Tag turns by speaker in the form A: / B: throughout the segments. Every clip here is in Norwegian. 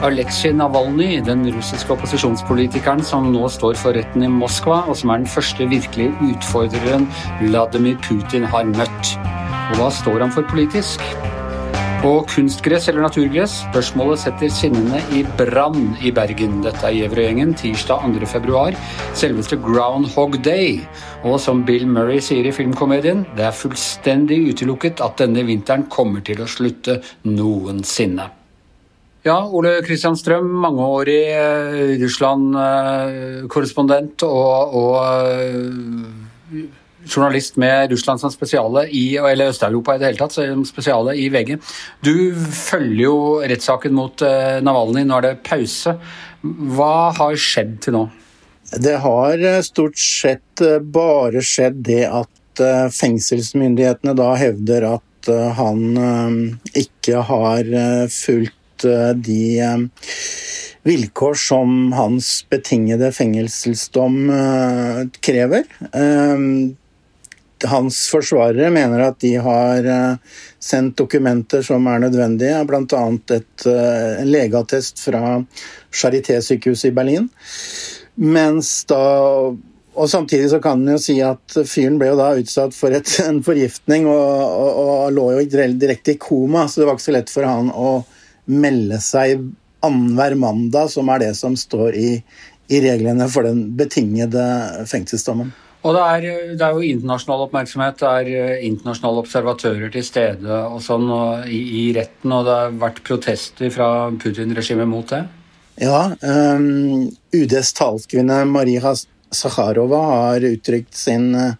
A: Aleksej Navalnyj, den russiske opposisjonspolitikeren som nå står for retten i Moskva, og som er den første virkelige utfordreren Vladimir Putin har møtt. Og hva står han for politisk? På kunstgress eller naturgress? Spørsmålet setter sinnene i brann i Bergen. Dette er Gjevrøy-gjengen tirsdag 2.2. Selveste Groundhog Day. Og som Bill Murray sier i filmkomedien, det er fullstendig utelukket at denne vinteren kommer til å slutte noensinne. Ja, Ole Kristian Strøm, mangeårig uh, Russland-korrespondent og, og uh, journalist med Russland som spesiale i, eller Øst-Europa i det hele tatt, som spesiale i VG. Du følger jo rettssaken mot uh, Navalny. Nå er det pause. Hva har skjedd til nå?
B: Det har stort sett bare skjedd det at fengselsmyndighetene da hevder at han ikke har fulgt Eh, de eh, vilkår som hans betingede fengselsdom eh, krever. Hans forsvarere mener at de har sendt dokumenter som er nødvendige, bl.a. en legeattest fra Charité-sykehuset i Berlin. Mens da og Samtidig så kan en jo si at fyren ble jo da utsatt for et, en forgiftning og, og, og lå jo direkte i koma, så det var ikke så lett for han å melde seg annenhver mandag, som er det som står i, i reglene for den betingede fengselsdommen.
A: Og det er, det er, jo internasjonal oppmerksomhet, det er eh, internasjonale observatører til stede og sånn og i, i, retten, og det har vært protester fra Putin-regimet mot det?
B: Ja. Um, UDs talskvinne Maria Sakharova har uttrykt sin eh,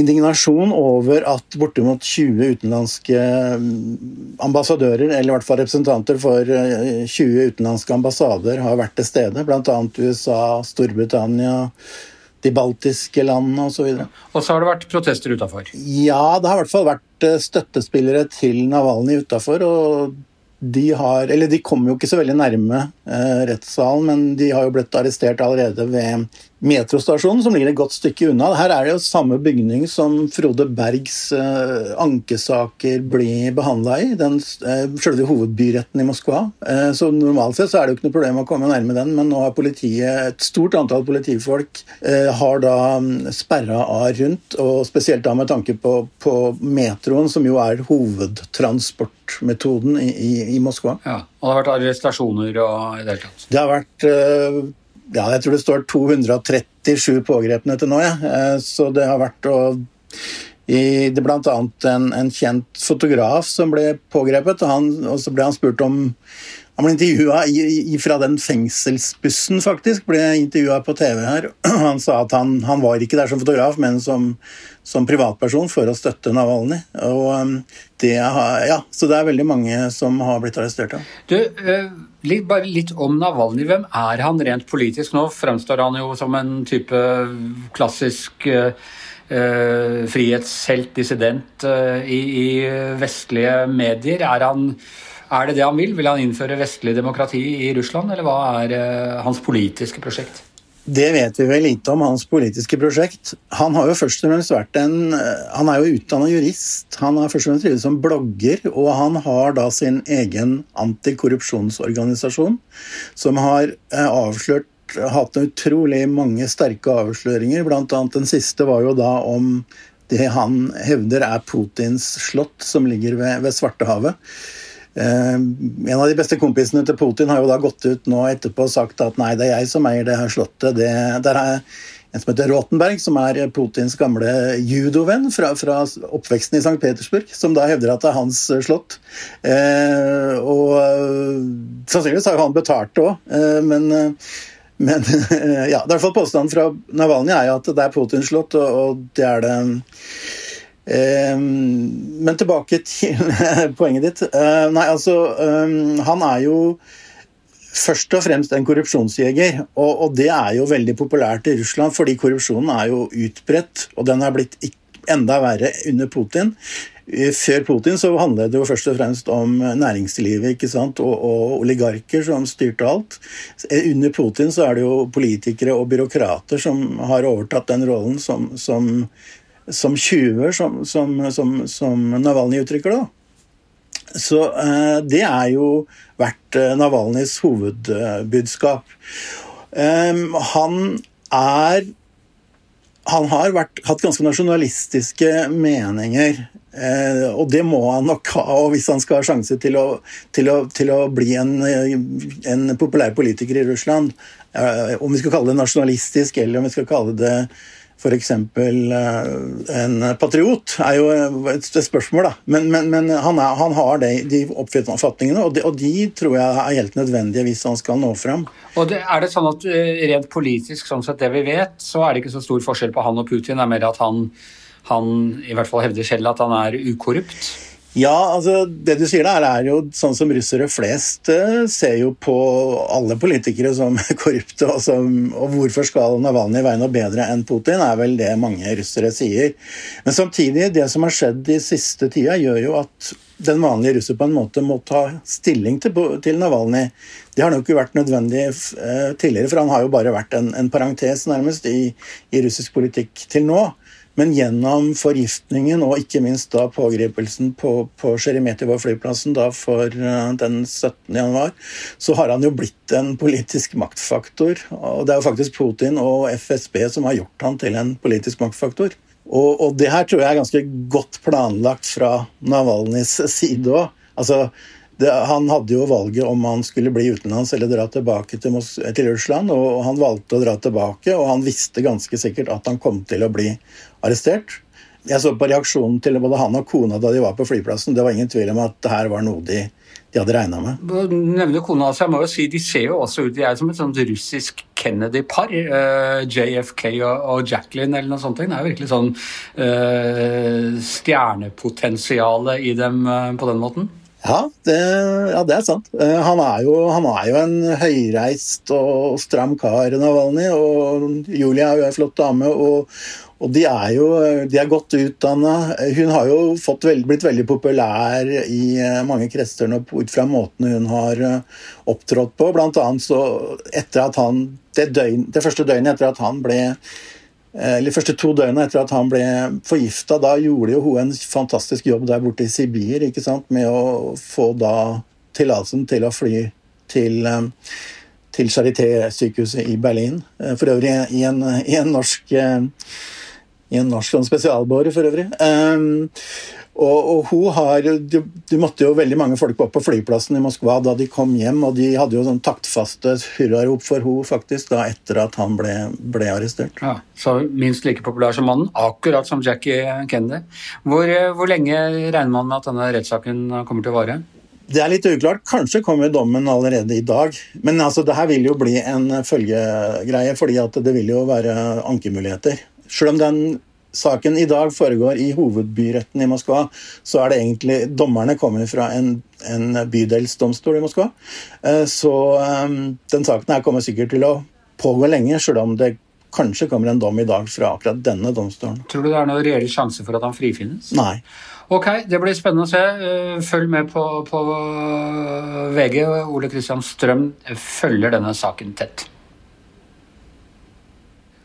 B: indignasjon over at bortimot 20 utenlandske mm, ambassadører, eller i hvert fall representanter for 20 eh, utenlandske ambassader, har vært til stede. Bl.a. USA, Storbritannia, de baltiske landene osv. Og,
A: og så har det vært protester utafor?
B: Ja, det har i hvert fall vært eh, støttespillere til Navalnyj utafor. Og de har Eller de kom jo ikke så veldig nærme eh, rettssalen, men de har jo blitt arrestert allerede ved metrostasjonen, som ligger et godt stykke unna. Her er det jo samme bygning som Frode Bergs eh, ankesaker blir behandla i. Den eh, selve hovedbyretten i Moskva. Eh, så normalt sett så er det jo ikke noe problem å komme nærme den, men nå har politiet, et stort antall politifolk eh, har da mm, sperra av rundt, og spesielt da med tanke på, på metroen, som jo er hovedtransportmetoden i, i, i Moskva.
A: Ja, Og det har vært arrestasjoner og i det hele tatt?
B: Det har vært eh, ja, jeg tror det står 237 pågrepne til nå, ja. Eh, så det har vært å i, det annet en, en, kjent fotograf som ble pågrepet, og, han, og så ble han spurt om Han ble intervjua fra den fengselsbussen, faktisk. Ble intervjua på TV her. Han sa at han, han, var ikke der som fotograf, men som, som privatperson for å støtte Navalny. Og um, det har, ja, så det er veldig mange som har blitt arrestert. Ja.
A: Du, uh Litt, bare litt om Navalny. Hvem er han rent politisk? Nå fremstår han jo som en type klassisk uh, frihetshelt, dissident, uh, i, i, vestlige medier. Er, han, er, det det han vil? Vil han innføre vestlig demokrati i Russland, eller hva er uh, hans politiske prosjekt?
B: Det vet vi vel lite om hans politiske prosjekt. Han har jo først og fremst vært en Han er jo utdanna jurist. Han har først og fremst drevet som blogger, og han har da sin egen antikorrupsjonsorganisasjon som har eh, avslørt hatt utrolig mange sterke avsløringer. Blant annet den siste var jo da om det han hevder er Putins slott, som ligger ved, ved Svartehavet. Eh, en av de beste kompisene til Putin har jo da gått ut nå etterpå og sagt at nei, det er jeg som eier det her slottet. Det, der er en som heter Rotenberg, som er Putins gamle judovenn fra, fra oppveksten i St. Petersburg, som da hevder at det er hans eh, slott. Eh, og eh, sannsynligvis har jo han betalt det òg, eh, men, men ja, i hvert fall påstanden fra Navalny er jo at det er Putins slott, og, og det er det men tilbake til poenget ditt. Ehm, nei, altså ehm, Han er jo først og fremst en korrupsjonsjeger. Og, det er jo veldig populært i Russland, fordi korrupsjonen er jo utbredt, og den har blitt enda verre under Putin. Før Putin så handlet det jo først og fremst om næringslivet ikke sant? Og, og oligarker som styrte alt. Under Putin så er det jo politikere og byråkrater som har overtatt den rollen som, som, som tjuver, som, som, som Navalnyj uttrykker det. Så eh, det er jo vært Navalnys Navalnyjs hovedbudskap. Eh, han er han har vært, hatt ganske nasjonalistiske meninger. Eh, og det må han nok ha hvis han skal ha sjanse til å, til å, til å bli en, en, populær politiker i Russland. Eh, om vi skal kalle det nasjonalistisk, eller om vi skal kalle det f.eks. Eh, en patriot, er jo et spørsmål, da. Men, men, men han, er, han, har det, de oppfatningene, og de, og de, tror jeg er helt nødvendige hvis han skal nå fram.
A: Og det, Er det sånn at eh, rent politisk, sånn sett det vi vet, så er det ikke så stor forskjell på han og Putin? Det er mer at han, han i hvert fall hevder selv at han er ukorrupt?
B: Ja, altså det du sier der er jo sånn som russere flest uh, ser jo på alle politikere som korrupte. Og, som, og hvorfor skal Navalnyj være noe bedre enn Putin, er vel det mange russere sier. Men samtidig, det som har skjedd de siste tida, gjør jo at den vanlige russer på en måte må ta stilling til, til Navalnyj. Det har nok ikke vært nødvendig uh, tidligere, for han har jo bare vært en, en parentes nærmest i, i russisk politikk til nå. Men gjennom forgiftningen og ikke minst da pågripelsen på, på Sheremetyevo-flyplassen for uh, den 17. januar, så har han jo blitt en politisk maktfaktor. Og det er jo faktisk Putin og FSB som har gjort han til en politisk maktfaktor. Og, og det her tror jeg er ganske godt planlagt fra Navalnyjs side òg. Altså, det, han hadde jo valget om han skulle bli utenlands eller dra tilbake til, til, Russland, og han valgte å dra tilbake, og han visste ganske sikkert at han kom til å bli arrestert. Jeg så på reaksjonen til både han og kona da de var på flyplassen. Det var ingen tvil om at det her var noe de, de hadde regna med.
A: Nevner kona, så jeg må jo si De ser jo også ut de er som et sånt russisk Kennedy-par. Uh, eh, JFK og, og, Jacqueline eller noe sånt. Det er virkelig sånn uh, stjernepotensialet i dem uh, på den måten.
B: Ja det, ja, det, er sant. Eh, han er, jo, han er jo en høyreist og stram kar, Navalny, Og Julia er jo ei flott dame. Og, og, de er jo de er godt utdanna. Hun har jo veld, blitt veldig populær i eh, mange kretser ut fra måten hun har eh, opptrådt på. Blant annet så etter at han det, døgn, det første døgnet etter at han ble Eh, eller første to døgna etter at han ble forgifta, da gjorde jo hun en fantastisk jobb der borte i Sibir ikke sant, med å få da tillatelsen til å fly til, eh, til Charité-sykehuset i Berlin. Eh, for øvrig i en, i en norsk i en norsk sånn spesialbåre, for øvrig. Um, og, og, hun har, de, de, måtte jo veldig mange folk opp på flyplassen i Moskva da de kom hjem, og de hadde jo sånn taktfaste hurrarop for hun faktisk da etter at han ble, ble, arrestert.
A: Ja, Så minst like populær som mannen, akkurat som Jackie Kennedy. Hvor, hvor lenge regner man med at denne rettssaken kommer til å vare?
B: Det er litt uklart. Kanskje kommer dommen allerede i dag. Men altså, det her vil jo bli en følgegreie, fordi at det vil jo være ankemuligheter. Selv om den saken i dag foregår i hovedbyretten i Moskva, så er det egentlig Dommerne kommer fra en, en bydelsdomstol i Moskva. Eh, så ehm, den saken her kommer sikkert til å pågå lenge, selv om det kanskje kommer en dom i dag fra akkurat denne domstolen.
A: Tror du det er noen reell sjanse for at han frifinnes?
B: Nei.
A: Ok, det blir spennende å se. Eh, følg med på, på VG. Ole Kristian Strøm følger denne saken tett.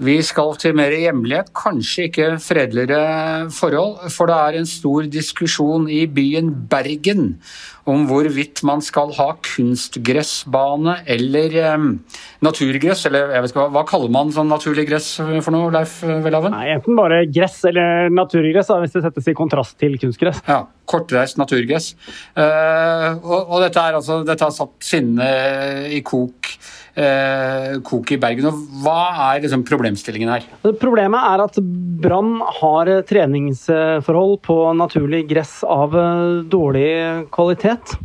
A: Vi skal til mer hjemlige, kanskje ikke fredeligere forhold. For det er en stor diskusjon i byen Bergen om hvorvidt man skal ha kunstgressbane eller um, naturgress. Eller jeg vet ikke, hva, hva kaller man sånn naturlig gress for noe, Leif Welhaven?
C: Nei, Enten bare gress eller naturgress, da, hvis det settes i kontrast til kunstgress.
A: Ja, Kortreist naturgress. Uh, og, og, dette, er altså, dette har satt sinnet i kok eh, kok i Bergen. og Hva er liksom problemstillingen her?
C: Problemet er at Brann har treningsforhold på naturlig gress av eh, dårlig kvalitet.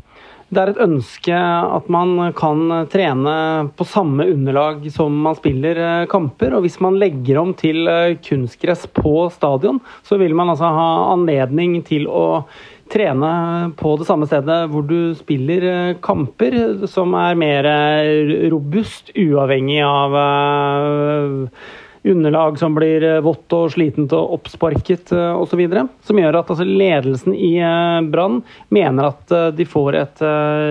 C: Det er et ønske at man kan trene på samme underlag som man spiller eh, kamper. Og hvis man legger om til eh, kunstgress på stadion, så vil man altså ha anledning til å trene på det samme stedet hvor du spiller eh, kamper, som er mer eh, robust, uavhengig av eh, underlag som blir eh, vått og slitent og oppsparket uh, osv. Som gjør at altså, ledelsen i uh, Brann mener at de får et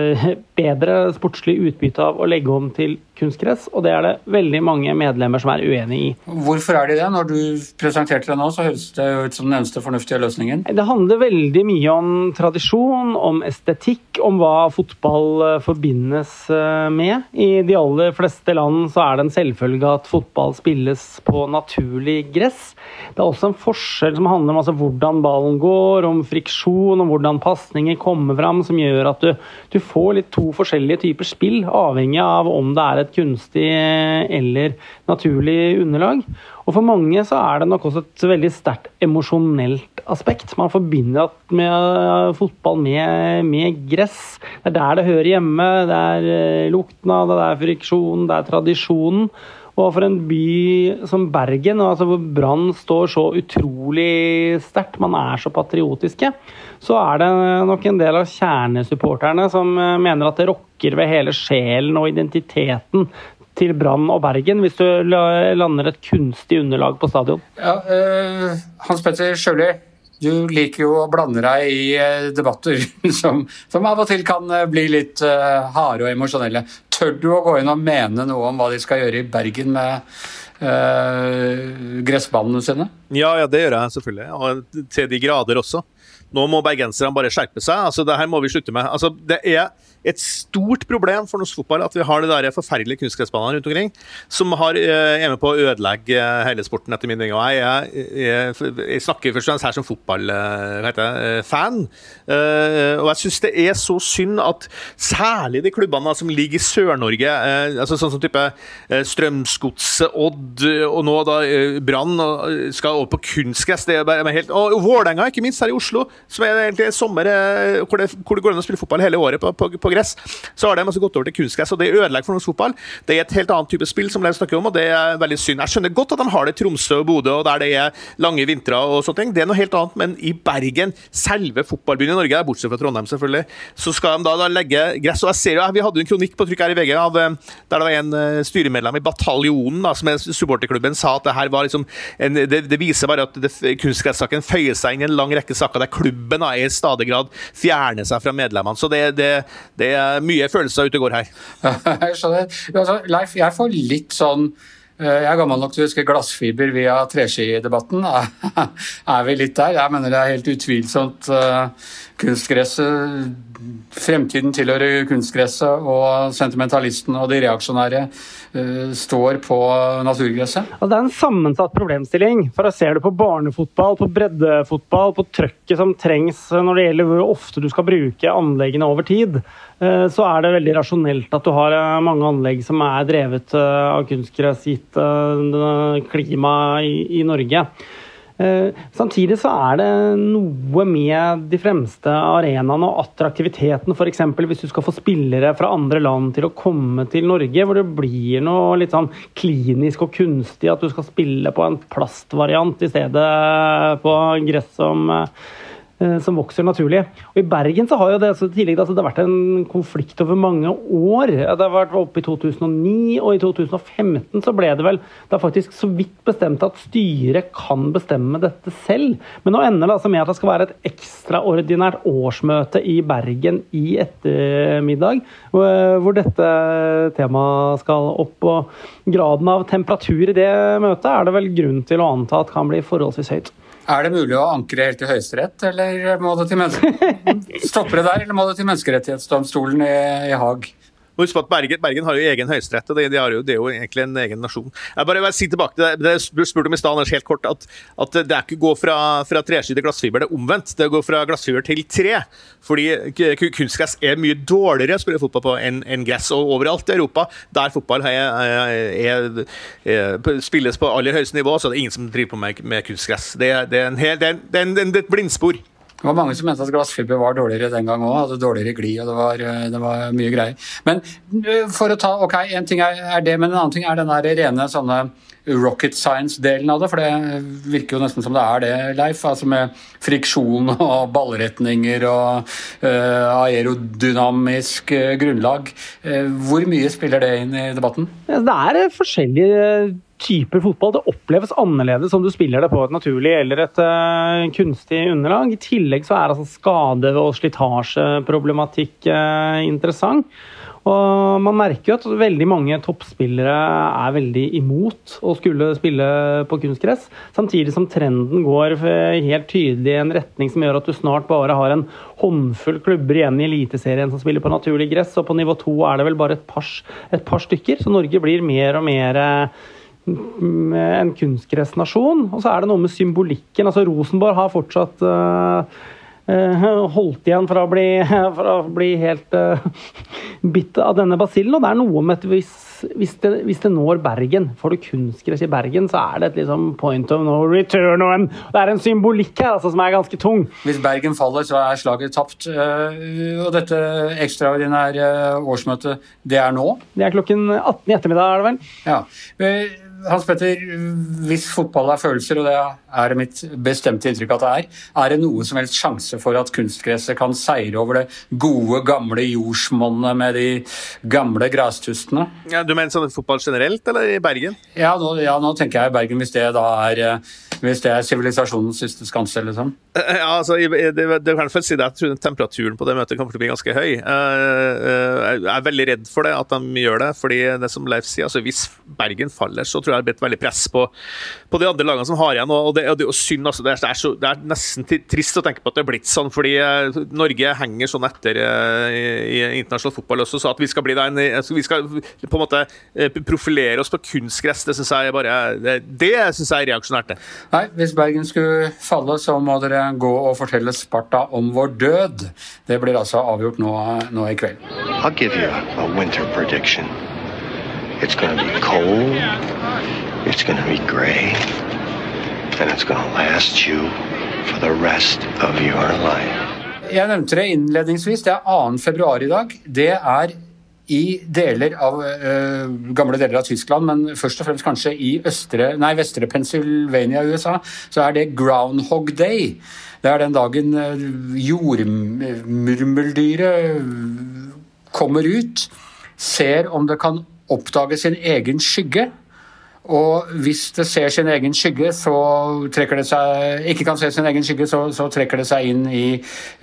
C: bedre sportslig utbytte av å legge om til kunstgress, og det er det veldig mange medlemmer som er uenig i.
A: Hvorfor er de det? Når du presenterte det nå, så høres det ut som den eneste fornuftige løsningen.
C: Det handler veldig mye om tradisjon, om estetikk, om hva fotball forbindes med. I de aller fleste land så er det en selvfølge at fotball spilles på naturlig gress. Det er også en forskjell som handler om altså hvordan ballen går, om friksjon, om hvordan pasninger kommer fram, som gjør at du, du, får litt to forskjellige typer spill, avhengig av om det er et kunstig eller naturlig underlag. Og For mange så er det nok også et veldig sterkt emosjonelt aspekt. Man forbinder med fotball med, med, gress. Det er der det hører hjemme. Det er eh, lukten av det, det er friksjonen, det er tradisjonen. Og for en by som Bergen, altså hvor Brann står så utrolig sterkt, man er så patriotiske, så er det nok en del av kjernesupporterne som eh, mener at det rokker ved hele sjelen og identiteten til Brann og Bergen, hvis du lander et kunstig underlag på stadion.
A: Ja, uh, Hans Petter Sjøli, du liker jo å blande deg i eh, debatter som, som av og til kan bli litt uh, harde og emosjonelle. Tør du å gå inn og mene noe om hva de skal gjøre i Bergen med uh, gressbanene sine?
D: Ja, ja, det gjør jeg selvfølgelig. Og til de grader også. Nå må bergenserne bare skjerpe seg. Altså, det her må vi slutte med. Altså, det er et stort problem for norsk fotball at vi har det der forferdelige kunstgressbanene rundt omkring, som har, eh, er med på å ødelegge eh, hele sporten, etter min mening. Og jeg, jeg, jeg, snakker først og fremst her som fotballfan. Eh, og jeg syns det er så synd at særlig de klubbene som ligger i Sør-Norge, altså sånn som type Strømsgodset, Odd og nå da Brann, skal over på kunstgress. Og Vålerenga, ikke minst, her i Oslo, som er egentlig sommer hvor det, hvor det går an å spille fotball hele året på, på, gress, så har de altså gått over til kunstgress. og Det ødelegger for norsk fotball. Det er et helt annet type spill, som de snakker om, og det er veldig synd. Jeg skjønner godt at de har det i Tromsø og Bodø, og der det er lange vintre og sånne ting. Det er noe helt annet, men i Bergen, selve fotballbyen i Norge, bortsett fra Trondheim selvfølgelig, så skal de da, da legge gress. og jeg ser jo, Vi hadde en kronikk på trykk her i VG av, eh, der det var en eh, styremedlem i Bataljonen, da, som er supporterklubben, sa at det her var liksom en, det, det, viser bare at kunstgressaken føyer seg inn i en lang rekke saker der klubben da, i stadig grad fjerner seg fra medlemmene. Så det, det, det er mye følelser ute og går her.
A: jeg skjønner. Altså, Leif, jeg får litt sånn eh, jeg er gammel nok til å huske glassfiber via treskidebatten. Er vi litt der? Jeg mener det er helt utvilsomt eh, kunstgresset Fremtiden tilhører kunstgresset, og sentimentalisten og de reaksjonære uh, står på naturgresset?
C: Altså, det er en sammensatt problemstilling. For jeg ser det på barnefotball, på breddefotball, på trøkket som trengs når det gjelder hvor ofte du skal bruke anleggene over tid, så er det veldig rasjonelt at du har uh, mange anlegg som er drevet av kunstgress, gitt klimaet i, i Norge. Eh, samtidig så er det noe med de fremste arenaene og attraktiviteten, f.eks. hvis du skal få spillere fra andre land til å komme til Norge, hvor det blir noe litt sånn klinisk og kunstig at du skal spille på en plastvariant i stedet på gress som Eh, som vokser naturlig. Og I Bergen så har jo det, tidligere, altså, det har vært en konflikt over mange år. Det har vært oppe i 2009, og i 2015 så ble det vel det er faktisk så vidt bestemt at styret kan bestemme dette selv. Men nå ender det altså med at det skal være et ekstraordinært årsmøte i Bergen i ettermiddag, hvor dette temaet skal opp. Og graden av temperatur i det møtet er det vel grunn til å anta at kan bli forholdsvis høyt.
A: Er det mulig å ankre helt til Høyesterett, eller må det til Menneskerettighetsdomstolen i, i Haag?
D: Huske på at Bergen, Bergen, har jo egen høyesterett, og det, er jo egentlig en egen nasjon. Jeg bare vil si tilbake til det, det spurte om i stad, helt kort, at, at, det er ikke å gå fra, fra treski til glassfiber, det er omvendt. Det er å gå fra glassfiber til tre. Fordi kunstgress er mye dårligere å spille fotball på enn en gress. Og overalt i Europa der fotball er, er, er, spilles på aller høyeste nivå, så er det ingen som driver på med, med kunstgress. Det, det, er en hel, det, er en, det er et blindspor.
A: Det var mange som mente at glassfiber var dårligere den gang òg. Hadde dårligere glid, og det var, eh, det var, mye greier. Men eh, for å ta Ok, en ting er, det, men en annen ting er den der rene sånne rocket science-delen av det. For det virker jo nesten som det er det, Leif. Altså med friksjon og ballretninger og uh, aerodynamisk grunnlag. Hvor mye spiller det inn i debatten?
C: Det er forskjellige typer fotball. Det oppleves annerledes om du spiller det på et naturlig eller et uh, kunstig underlag. I tillegg så er altså skade- og slitasjeproblematikk uh, interessant. Og man merker jo at veldig mange toppspillere er veldig imot å skulle spille på kunstgress, samtidig som trenden går helt tydelig i en retning som gjør at du snart bare har en håndfull klubber igjen i Eliteserien som spiller på naturlig gress, og på nivå to er det vel bare et par, et par stykker. Så Norge blir mer og mer en kunstgressnasjon. Og så er det noe med symbolikken. altså Rosenborg har fortsatt uh, Eh, holdt igjen fra å bli, fra å bli helt uh, bitt av denne basillen. Og det er noe med at hvis, hvis, det, hvis det når Bergen, får du kunstgress i Bergen, så er det et liksom point of no return. Og en, det er en symbolikk her altså, som er ganske tung.
A: Hvis Bergen faller, så er slaget tapt. Og dette ekstraordinære årsmøtet, det er nå?
C: Det er klokken 18 i ettermiddag, er det vel?
A: Ja. Hans Petter, hvis fotball er følelser, og det er mitt bestemte inntrykk at det er, er det noe som helst sjanse for at kunstgresset kan seire over det gode, gamle jordsmonnet med de gamle grastustene?
D: Ja, du mener sånn fotball generelt, eller i Bergen?
A: Ja nå, ja, nå tenker jeg i Bergen, hvis det da er eh, hvis det er sivilisasjonens siste skanse, liksom?
D: Ja, altså, det, det kan jeg si det, jeg tror temperaturen på det møtet kommer til å bli ganske høy. Jeg er veldig redd for det, at de gjør det. fordi det som Leif sier, altså Hvis Bergen faller, så tror jeg det blitt veldig press på, på de andre lagene som har igjen. og det, og det og synd, altså, det er, så, det er, nesten trist å tenke på at det er blitt sånn, fordi Norge henger sånn etter i, i internasjonal fotball også, så at vi skal bli der, altså, vi skal på en måte profilere oss på kunstgress, det syns jeg bare det, det synes jeg er reaksjonært.
A: Nei, hvis Bergen skulle falle, så må dere gå og fortelle Sparta om vår død. Det blir altså avgjort nå, nå i kveld. I'll give you a winter prediction. It's gonna be cold, it's gonna be gray, and it's gonna last you for the rest of your life. Jeg nevnte det innledningsvis. Det er 2. februar i dag. Det er i deler av uh, gamle deler av Tyskland, men først og fremst kanskje i østre, nei, vestre Pennsylvania USA, så er det Groundhog Day. Det er den dagen uh, jordmurmeldyret kommer ut, ser om det kan oppdage sin egen skygge og hvis det ser sin egen skygge, så trekker det seg Ikke kan se sin egen skygge, så, så trekker det seg inn i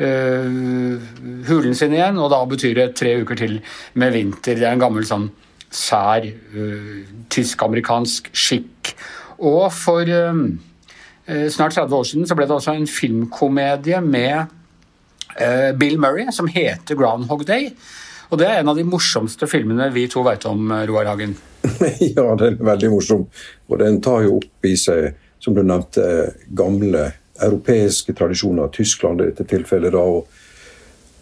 A: øh, hulen sin igjen, og da betyr det tre uker til med vinter. Det er en gammel sånn sær øh, tysk-amerikansk skikk. Og for øh, snart 30 år siden så ble det også en filmkomedie med Bill Murray som heter 'Groundhog Day'. Og det er en av de morsomste filmene vi to veit om, Roar Hagen.
E: ja, den er veldig morsom. Og den tar jo opp i seg, som du nevnte, gamle europeiske tradisjoner. Tyskland i dette tilfellet, da. Og,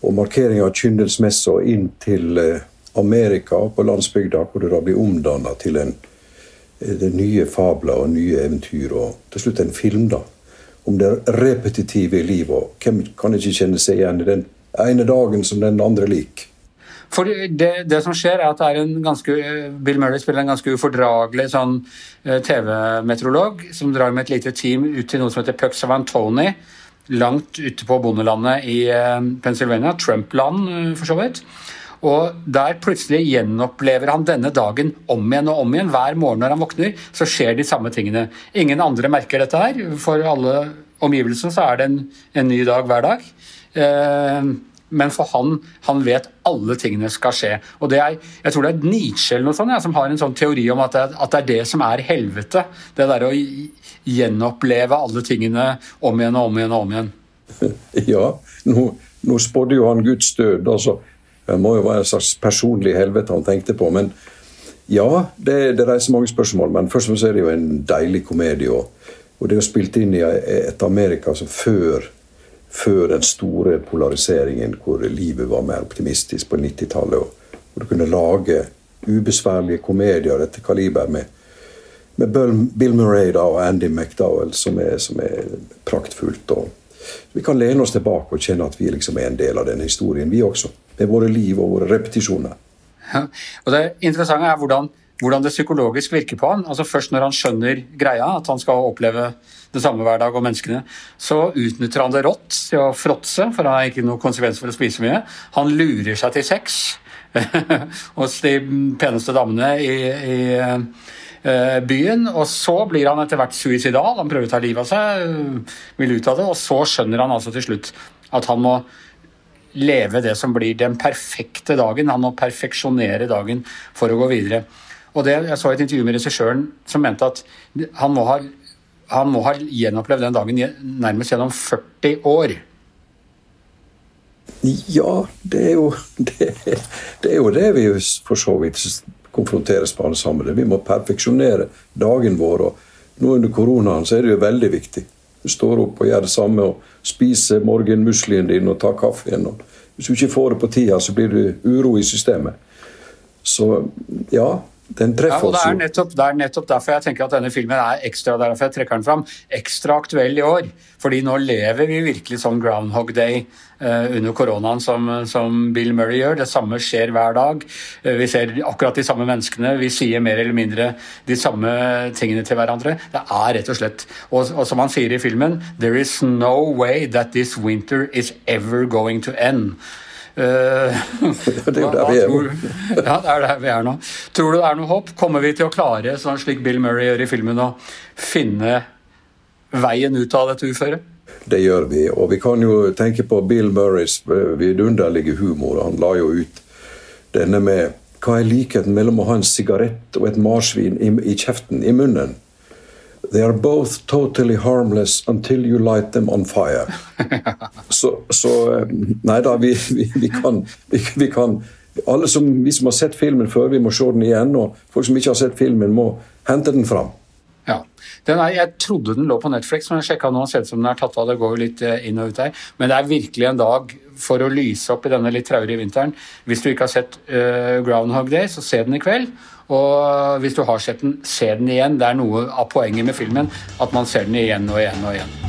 E: og markering av kyndelsmessa inn til eh, Amerika, på landsbygda, hvor det da blir omdanna til en, eh, nye fabler og nye eventyr. Og til slutt en film, da. Om det repetitive i livet. Hvem kan ikke kjenne seg igjen i den ene dagen som den andre lik?
A: For det, det, som skjer, er at ganske, Bill Murray spiller en ganske ufordragelig sånn eh, TV-meteorolog som drar med et lite team ut til noe som heter Pucks of Antony, langt ute på bondelandet i eh, Pennsylvania. Trump-land, eh, for så vidt. Og der plutselig gjenopplever han denne dagen om igjen og om igjen. Hver morgen når han våkner, så skjer de samme tingene. Ingen andre merker dette her. For alle omgivelsene så er det en, en ny dag hver dag. Eh, men for han, han vet alle tingene skal skje. Og det er, Jeg tror det er Nietzsche eller noe sånt, ja, som har en sånn teori om at det, at det, er det som er helvete. Det der å gjenoppleve alle tingene om igjen og om igjen og om igjen.
E: Ja, nå, nå spådde jo han Guds død. altså. Det må jo være en slags personlig helvete han tenkte på. Men ja, det, det reiser mange spørsmål. Men først og fremst er det jo en deilig komedie. Og, og det er jo spilt inn i et Amerika som før før den store polariseringen hvor livet var mer optimistisk på 90-tallet. Hvor du kunne lage ubesværlige komedier etter kaliber med, med Bill Murray da, og Andy McDowell, som er, som er praktfullt. Og vi kan lene oss tilbake og kjenne at vi liksom er en del av den historien, vi også. Med våre liv og våre repetisjoner.
A: Ja, og Det interessante er hvordan, hvordan det psykologisk virker på han. Altså Først når han skjønner greia, at han skal oppleve det samme hver dag, og menneskene, så utnytter han det rått til å fråtse, for han har ikke noen konsekvens for å spise mye. Han lurer seg til sex hos de peneste damene i, i eh, byen. Og så blir han etter hvert suicidal, han prøver å ta livet av seg, vil ut av det, og så skjønner han altså til slutt at han må leve det som blir den perfekte dagen. Han må perfeksjonere dagen for å gå videre. Og det, Jeg så et intervju med regissøren som mente at han må ha, han må ha gjenopplevd den dagen nærmest gjennom 40 år.
E: Ja, det er jo det, det, er jo det vi for så vidt konfronteres med alle sammen. Vi må perfeksjonere dagen vår. og Nå under koronaen så er det jo veldig viktig. Du står opp og gjør det samme og spiser morgenmuslien din og tar kaffen. Og hvis du ikke får det på tida, så blir det uro i systemet. Så ja, den treffer
A: ja, og det er, nettopp, det er nettopp derfor jeg tenker at denne filmen er ekstra derfor jeg trekker den fram, ekstra aktuell i år. Fordi nå lever vi virkelig sånn Groundhog Day uh, under koronaen som, som, Bill Murray gjør. Det samme skjer hver dag. Uh, vi ser akkurat de samme menneskene. Vi sier mer eller mindre de samme tingene til hverandre. Det er rett og slett Og, og som han sier i filmen There is no way that this winter is ever going to end.
E: Uh, det er jo der vi er
A: nå. ja, det er der vi er nå. Tror du det er noe håp? Kommer vi til å klare, sånn slik Bill Murray gjør i filmen, å finne veien ut av dette uføret?
E: Det gjør vi. Og vi kan jo tenke på Bill Murrays eh, vidunderlige humor. Han la jo ut denne med hva er likheten mellom å ha en sigarett og et marsvin i, i kjeften, i munnen? They are both totally harmless until you light them on fire. så, så, eh, Nei da, vi, vi, vi, kan, vi, kan Alle som, vi som har sett filmen før, vi må se den igjen. Og folk som ikke har sett filmen, må hente den fram.
A: Ja. Er, jeg trodde den lå på Netflix, men jeg sjekka nå og ser ut som den er tatt av. Det går litt eh, inn og ut der. Men det er virkelig en dag for å lyse opp i denne litt traurige vinteren. Hvis du ikke har sett uh, Groundhog Day, så se den i kveld. Og hvis du har sett den, se den igjen. Det er noe av poenget med filmen at man ser den igjen og igjen og igjen.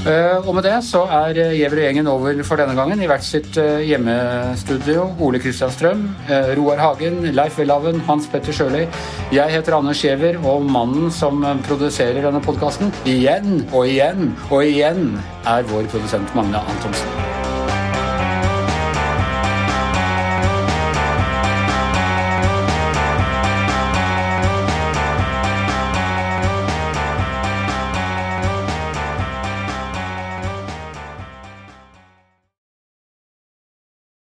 A: Uh, og med det så er Gjever og gjengen over for denne gangen i hvert sitt uh, hjemmestudio. Ole Kristian Strøm, Roar Hagen, Leif Welhaven, Hans Petter Sjøli. Jeg heter Anders Gjever, og mannen som produserer denne podkasten, igjen og igjen og igjen, er vår produsent Magne Antonsen.